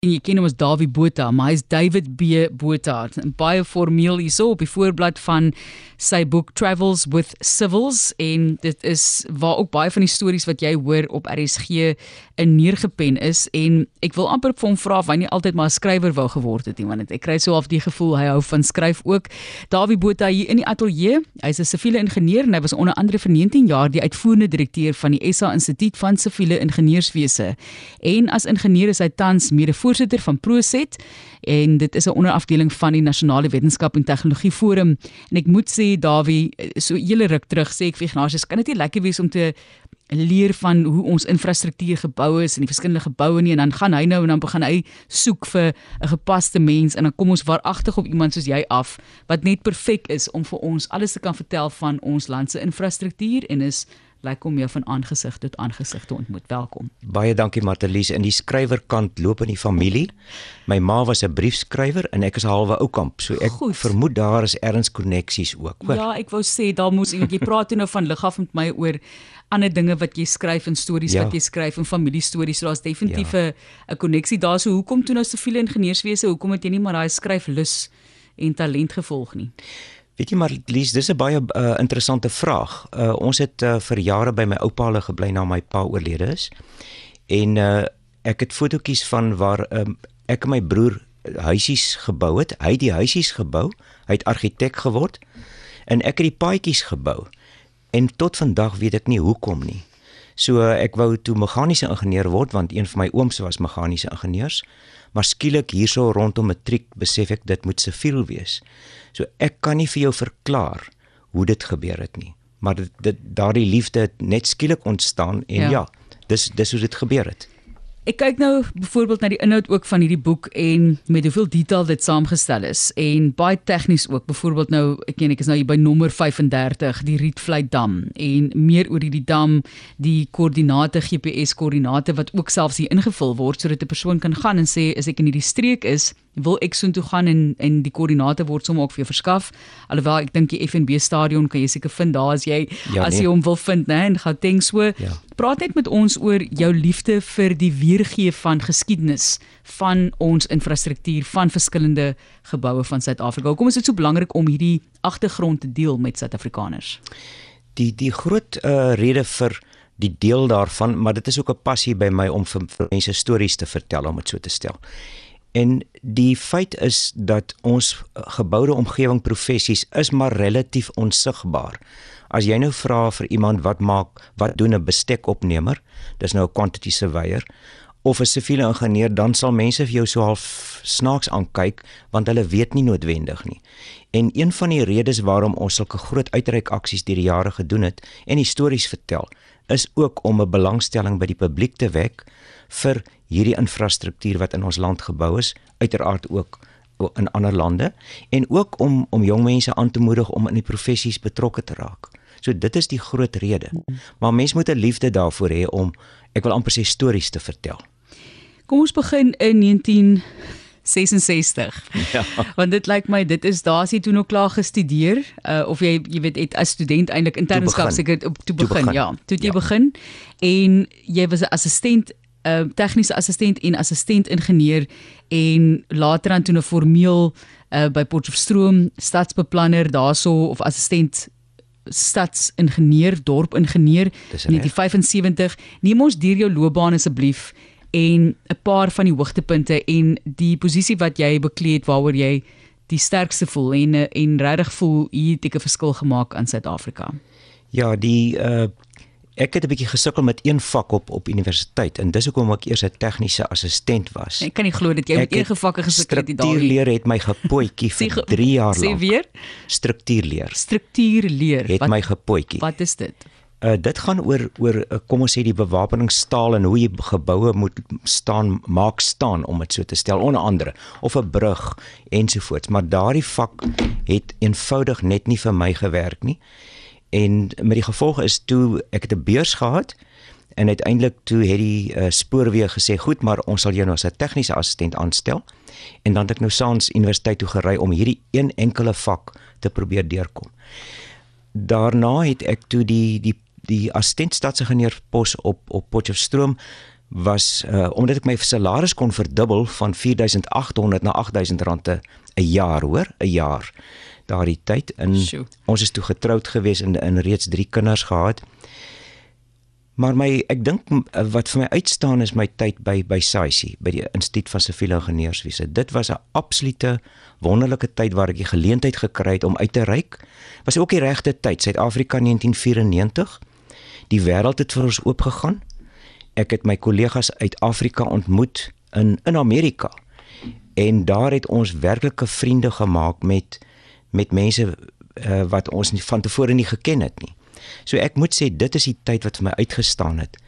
en jy ken hom as Dawie Botha, maar hy's David B Botha. Baie formeel hierso op die voorblad van sy boek Travels with Civils en dit is waar ook baie van die stories wat jy hoor op RSG in neergepen is en ek wil amper vir hom vra of hy nie altyd maar 'n skrywer wou geword het nie want ek kry so half die gevoel hy hou van skryf ook. Dawie Botha hier in die ateljee. Hy's 'n siviele ingenieur en hy was onder andere vir 19 jaar die uitvoerende direkteur van die SA Instituut van Siviele Ingenieurswese. En as ingenieur is hy tans mede voorsitter van Proset en dit is 'n onderafdeling van die Nasionale Wetenskap en Tegnologie Forum en ek moet sê Dawie so hele ruk terug sê ek vir Ignatius kan dit nie lekker wees om te leer van hoe ons infrastruktuur gebou is en die verskillende geboue nie? En dan gaan hy nou en dan begin hy soek vir 'n gepaste mens en dan kom ons waaragtig op iemand soos jy af wat net perfek is om vir ons alles te kan vertel van ons land se infrastruktuur en is lyk om jou van aangesig tot aangesig te ontmoet. Welkom. Baie dankie Martelies. In die skrywerkant loop in die familie. My ma was 'n briefskrywer en ek is halwe oukamp. So ek Goed. vermoed daar is erns koneksies ook, hoor. Ja, ek wou sê daar moes jy praat nou van lig af met my oor ander dinge wat jy skryf en stories ja. wat jy skryf en familiestories. So daar's definitief 'n ja. 'n koneksie daar. So hoekom toe nou siviele ingenieurswese? Hoekom het jy nie maar daai skryflus en talent gevolg nie? Weet jy maar Lies, dis 'n baie uh, interessante vraag. Uh, ons het uh, vir jare by my oupa hulle gebly na my pa oorlede is. En uh, ek het fotootjies van waar um, ek en my broer huisies gebou het. Hy het die huisies gebou. Hy het argitek geword en ek het die paadjies gebou. En tot vandag weet ek nie hoekom nie. So ek wou toe meganiese ingenieur word want een van my ooms was meganiese ingenieurs. Maar skielik hierso rondom matriek besef ek dit moet siviel wees. So ek kan nie vir jou verklaar hoe dit gebeur het nie, maar dit, dit daardie liefde het net skielik ontstaan en ja, ja dis dis hoe dit gebeur het. Ek kyk nou byvoorbeeld na die inhoud ook van hierdie boek en met hoeveel detail dit saamgestel is en baie tegnies ook. Byvoorbeeld nou, ek ken ek is nou hier by nommer 35, die Rietvlei dam en meer oor hierdie dam, die koördinate GPS koördinate wat ook selfs hier ingevul word sodat 'n persoon kan gaan en sê as ek in hierdie streek is, wil ek soontoe gaan en en die koördinate word sommer ook vir jou verskaf. Alhoewel ek dink die FNB stadion kan jy seker vind daar as jy ja, as nee. jy hom wil vind, né, in Gauteng so. Ja. Praat net met ons oor jou liefde vir die weergee van geskiedenis van ons infrastruktuur van verskillende geboue van Suid-Afrika. Hoekom is dit so belangrik om hierdie agtergrond te deel met Suid-Afrikaners? Die die groot uh, rede vir die deel daarvan, maar dit is ook 'n passie by my om vir, vir mense stories te vertel om dit so te stel. En die feit is dat ons geboude omgewing professies is maar relatief onsigbaar. As jy nou vra vir iemand wat maak, wat doen 'n bestekopnemer? Dis nou 'n quantity surveyor of 'n siviele ingenieur, dan sal mense vir jou so half snaaks aankyk want hulle weet nie noodwendig nie. En een van die redes waarom ons sulke groot uitreik aksies deur die jare gedoen het en stories vertel, is ook om 'n belangstelling by die publiek te wek vir hierdie infrastruktuur wat in ons land gebou is, uiteraard ook in ander lande en ook om om jong mense aan te moedig om in die professies betrokke te raak. So dit is die groot rede. Maar mens moet 'n liefde daarvoor hê om ek wil amper sê stories te vertel. Kom ons begin in 19 66. Ja. Want dit lyk my dit is daar as jy toe nog klaar gestudeer uh, of jy jy weet het as student eintlik internskap seker op toe begin. begin. Ja, toe jy ja. begin en jy was 'n assistent uh, tegniese assistent en assistent ingenieur en later dan toe 'n formeel uh, by Potchefstroom stadsbeplanner daarso of assistent stadsingenieur dorpingenieur in 1975 neem ons deur jou loopbaan asseblief en 'n paar van die hoogtepunte en die posisie wat jy bekleed het waaroor jy die sterkste voel en en regtig voel hier het ek 'n verskil gemaak aan Suid-Afrika. Ja, die uh ek het 'n bietjie gesukkel met een vak op op universiteit en dis hoekom ek eers 'n tegniese assistent was. Ek kan nie glo dat jy met een vakke gesukkel het daai. Struktuurleer het my gepootjie vir 3 jaar lank. Sê weer? Struktuurleer. Struktuurleer. Het wat, my gepootjie. Wat is dit? Uh dit gaan oor oor uh, kom ons sê die bewapeningstaal en hoe jy geboue moet staan maak staan om dit so te stel onder andere of 'n brug ensovoorts maar daardie vak het eenvoudig net nie vir my gewerk nie. En met die gevolg is toe ek het 'n beurs gehad en uiteindelik toe het die uh, spoorweë gesê goed maar ons sal jou nou as 'n tegniese assistent aanstel. En dan het ek nou saans universiteit toe gery om hierdie een enkele vak te probeer deurkom. Daarna het ek toe die die die assistent stadsingenieur pos op op Potchefstroom was uh omdat ek my salaris kon verdubbel van 4800 na 8000 rande 'n jaar, hoor, 'n jaar. Daardie tyd in Sjoe. ons is toe getroud gewees en in reeds 3 kinders gehad. Maar my ek dink wat vir my uitstaan is my tyd by by SAICI, by die Instituut van Siviele Ingenieurswese. Dit was 'n absolute wonderlike tyd waar ek die geleentheid gekry het om uit te reik. Was ook die regte tyd, Suid-Afrika 1994. Die wêreld het vir ons oopgegaan ek het my kollegas uit Afrika ontmoet in in Amerika. En daar het ons werklike vriende gemaak met met mense uh, wat ons nie van tevore nie geken het nie. So ek moet sê dit is die tyd wat vir my uitgestaan het.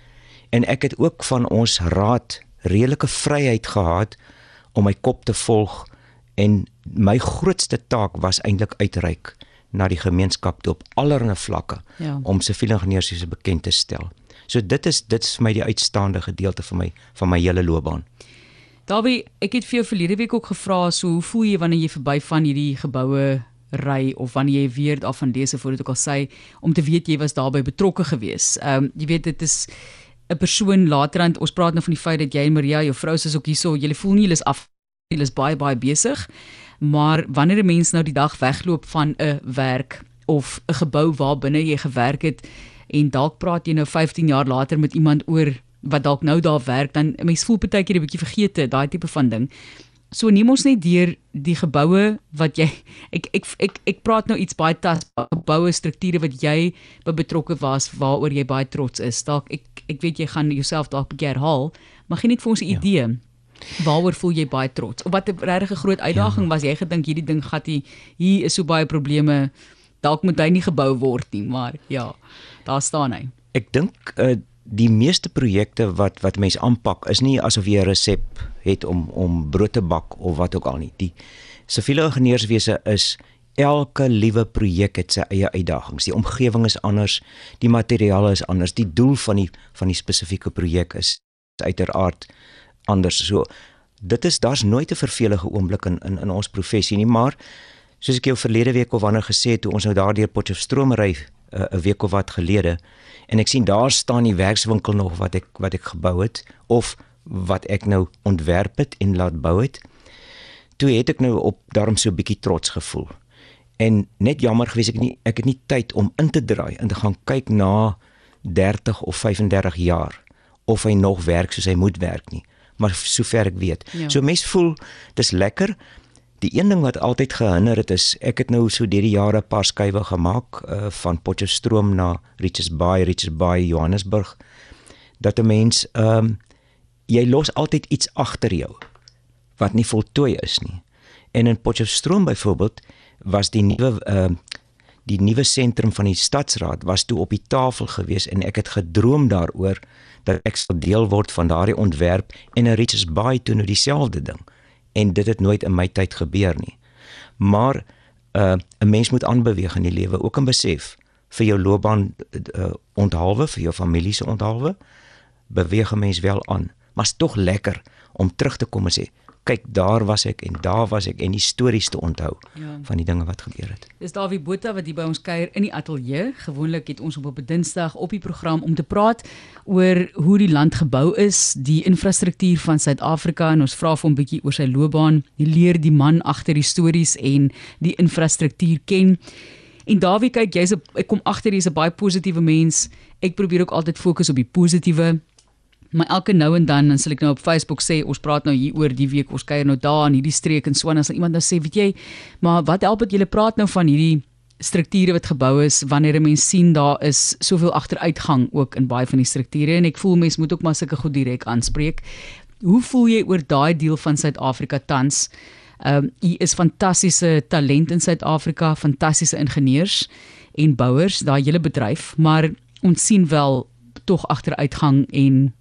En ek het ook van ons raad redelike vryheid gehad om my kop te volg en my grootste taak was eintlik uitreik na die gemeenskap op allerlei vlakke ja. om siviele ingenieurs se bekend te stel. So dit is dit is vir my die uitstaande gedeelte van my van my hele loopbaan. Dawie, ek het vir jou verlede week ook gevra so hoe voel jy wanneer jy verby van hierdie geboue ry of wanneer jy weer af van dese voordat ek al sê om te weet jy was daarbey betrokke gewees. Ehm um, jy weet dit is 'n persoon laterand ons praat nou van die feit dat jy en Maria jou vrou is ook hierso, jy voel nie hulle is af hulle is baie baie besig. Maar wanneer 'n mens nou die dag wegloop van 'n werk of 'n gebou waar binne jy gewerk het en dalk praat jy nou 15 jaar later met iemand oor wat dalk nou daar werk dan mense voel baie keer 'n bietjie vergeete daai tipe van ding. So neem ons net deur die geboue wat jy ek ek ek ek praat nou iets baie tas geboue strukture wat jy by betrokke was waaroor jy baie trots is. Dalk ek ek weet jy gaan jouself dalk bekeer herhaal, maar gee net vir ons 'n ja. idee. Waaroor voel jy baie trots? Of wat 'n regtig groot uitdaging ja. was jy gedink hierdie ding gaan hier hier is so baie probleme. Dalk moet hy nie gebou word nie, maar ja daar staan hy. Ek dink uh, die meeste projekte wat wat mense aanpak is nie asof jy 'n resep het om om brood te bak of wat ook al nie. Die siviele ingenieurswese is elke liewe projek het sy eie uitdagings. Die omgewing is anders, die materiale is anders, die doel van die van die spesifieke projek is uiteraard anders. So dit is daar's nooit 'n vervelige oomblik in in in ons professie nie, maar soos ek jou verlede week of wanneer gesê het toe ons nou daardeur Potchefstroom ry 'n week of wat gelede en ek sien daar staan die werkswinkel nog wat ek wat ek gebou het of wat ek nou ontwerp het en laat bou het. Toe het ek nou op daarom so 'n bietjie trots gevoel. En net jammer gewees ek nie ek het nie tyd om in te draai en te gaan kyk na 30 of 35 jaar of hy nog werk soos hy moet werk nie. Maar sover ek weet. Ja. So mense voel dis lekker, Die een ding wat altyd gehinder het is ek het nou so deur die jare 'n paar skuwe gemaak uh, van Potchefstroom na Richards Bay, Richards Bay, Johannesburg dat 'n mens ehm um, jy los altyd iets agter jou wat nie voltooi is nie. En in Potchefstroom byvoorbeeld was die nuwe ehm uh, die nuwe sentrum van die stadsraad was toe op die tafel gewees en ek het gedroom daaroor dat ek sou deel word van daardie ontwerp en 'n Richards Bay toe nou dieselfde ding en dit het nooit in my tyd gebeur nie. Maar uh 'n mens moet aanbeweeg in die lewe, ook 'n besef vir jou loopbaan uh, onthaalwe vir jou familie se onthaalwe. Beweeg 'n mens wel aan, maar is tog lekker om terug te kom en sê, kyk daar was ek en daar was ek en die stories te onthou ja. van die dinge wat gebeur het. Dis Dawie Botha wat hier by ons kuier in die ateljee. Gewoonlik het ons op 'n Dinsdag op die program om te praat oor hoe die land gebou is, die infrastruktuur van Suid-Afrika en ons vra vir hom 'n bietjie oor sy loopbaan. Hy leer die man agter die stories en die infrastruktuur ken. En Dawie kyk, jy's 'n ek kom agter jy's 'n baie positiewe mens. Ek probeer ook altyd fokus op die positiewe Maar elke nou en dan dan sal ek nou op Facebook sê ons praat nou hier oor die week ons kuier nou daar in hierdie streek en so en as iemand nou sê weet jy maar wat help dit julle praat nou van hierdie strukture wat gebou is wanneer 'n mens sien daar is soveel agteruitgang ook in baie van die strukture en ek voel mense moet ook maar sulke goed direk aanspreek. Hoe voel jy oor daai deel van Suid-Afrika tans? Ehm um, hier is fantastiese talent in Suid-Afrika, fantastiese ingenieurs en bouers, daai hele bedryf, maar ons sien wel tog agteruitgang en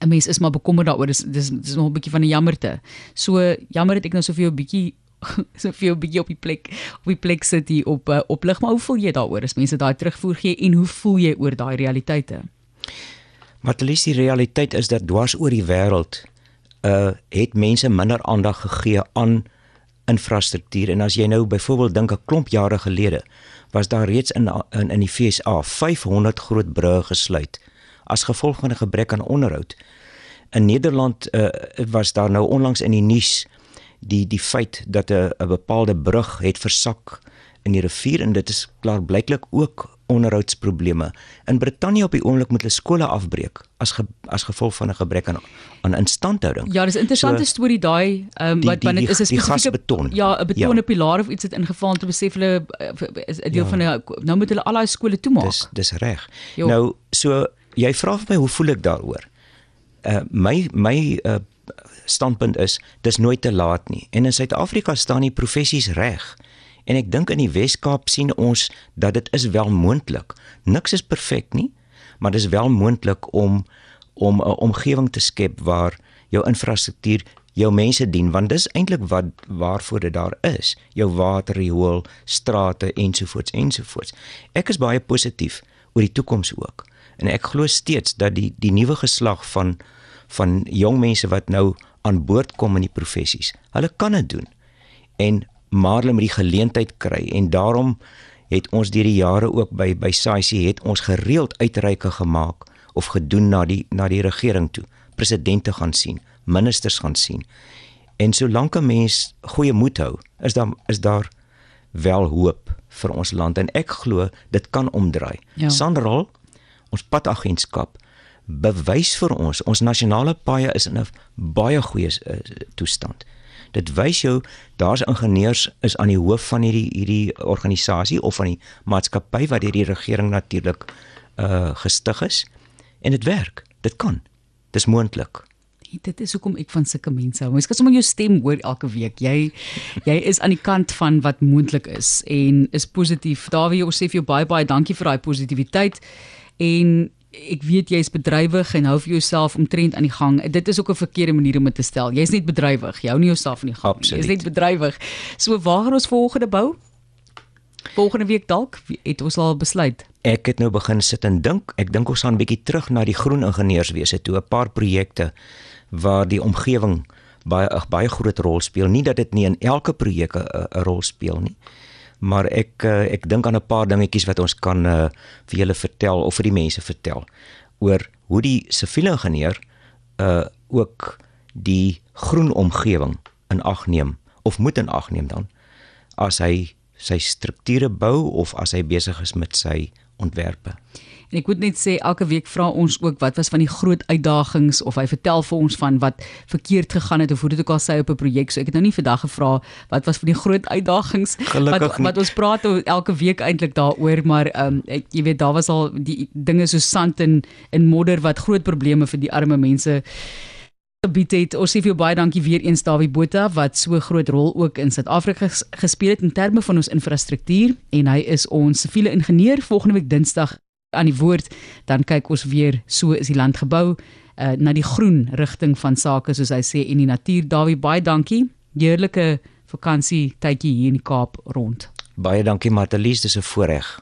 'n mens is maar bekommerd daaroor. Dis dis dis nog 'n bietjie van 'n jammerte. So jammer dat ek nou so vir jou 'n bietjie so vir jou 'n bietjie op die plek op die plek sit hier op uh, oplig, maar hoe voel jy daaroor as mense daai terugvoer gee en hoe voel jy oor daai realiteite? Wat lees die realiteit is dat dwars oor die wêreld uh het mense minder aandag gegee aan infrastruktuur en as jy nou byvoorbeeld dink 'n klomp jare gelede was daar reeds in in in die FSA 500 groot brûe gesluit as gevolg van 'n gebrek aan onderhoud. in Nederland uh, was daar nou onlangs in die nuus die die feit dat 'n 'n bepaalde brug het versak in die rivier en dit is klaar blyklik ook onderhoudsprobleme. In Brittanje op die oomblik moet hulle skole afbreek as ge, as gevolg van 'n gebrek aan aan instandhouding. Ja, dis 'n interessante so, storie daai um, wat wanneer is 'n spesifieke beton. Ja, 'n betone ja. pilaar of iets het ingeval om te besef hulle eh, is 'n deel ja. van die nou moet hulle al daai skole toemaak. Dis dis reg. Nou so jy vra vir my hoe voel ek daaroor? Uh my my uh standpunt is dis nooit te laat nie. En in Suid-Afrika staan die professies reg. En ek dink in die Wes-Kaap sien ons dat dit is wel moontlik. Niks is perfek nie, maar dis wel moontlik om om 'n omgewing te skep waar jou infrastruktuur jou mense dien want dis eintlik wat waarvoor dit daar is jou water riool strate ensovoorts ensovoorts ek is baie positief oor die toekoms ook. En ek glo steeds dat die die nuwe geslag van van jong mense wat nou aan boord kom in die professies hulle kan dit doen. En maar hulle moet die geleentheid kry. En daarom het ons deur die jare ook by by SAIC het ons gereeld uitreike gemaak of gedoen na die na die regering toe. Presidente gaan sien ministers gaan sien. En solank 'n mens goeie moed hou is daar is daar wel hoop vir ons land. En ek glo dit kan omdraai. Ja. Sanral ons padagentskap bewys vir ons ons nasionale paaie is in 'n baie goeie uh, toestand. Dit wys jou daar's ingenieurs is aan die hoof van hierdie hierdie organisasie of van die maatskappy wat deur die regering natuurlik uh gestig is. En dit werk. Dit kan. Dis moontlik dit is hoekom ek van sulke mense hou. Mens kan sommer jou stem hoor elke week. Jy jy is aan die kant van wat moontlik is en is positief. Dawie, ons sê vir jou baie baie dankie vir daai positiwiteit en ek weet jy is bedrywig en hou vir jouself omtrent aan die gang. Dit is ook 'n verkeerde manier om dit te stel. Jy's net bedrywig. Jy hou nie jouself aan die gang nie. Jy's net bedrywig. So waar gaan ons volgende bou? Volgende week dalk het ons al besluit. Ek het nou begin sit en dink. Ek dink ons gaan 'n bietjie terug na die groen ingenieurswese toe 'n paar projekte waar die omgewing baie baie groot rol speel. Nie dat dit nie in elke projek 'n rol speel nie maar ek uh, ek dink aan 'n paar dingetjies wat ons kan uh, vir julle vertel of vir die mense vertel oor hoe die siviele ingenieur uh ook die groen omgewing in ag neem of moet in ag neem dan as hy sy strukture bou of as hy besig is met sy ontwerpe. En ek moet net sê elke week vra ons ook wat was van die groot uitdagings of hy vertel vir ons van wat verkeerd gegaan het of hoe dit ook al sê op 'n projek. So ek het nou nie vandag gevra wat was van die groot uitdagings wat wat ons praat elke week eintlik daaroor, maar ehm um, ek jy weet daar was al die dinge so sand en en modder wat groot probleme vir die arme mense gebied het. Ons sê vir jou baie dankie weer eens Dawie Botha wat so groot rol ook in Suid-Afrika gespeel het in terme van ons infrastruktuur en hy is ons siviele ingenieur volgende week Dinsdag aan die woord, dan kyk ons weer so is die land gebou uh, na die groen rigting van sake soos hy sê en die natuur. Dawie, baie dankie. Heerlike vakansie tydjie hier in die Kaap rond. Baie dankie Matalies, dis 'n voorreg.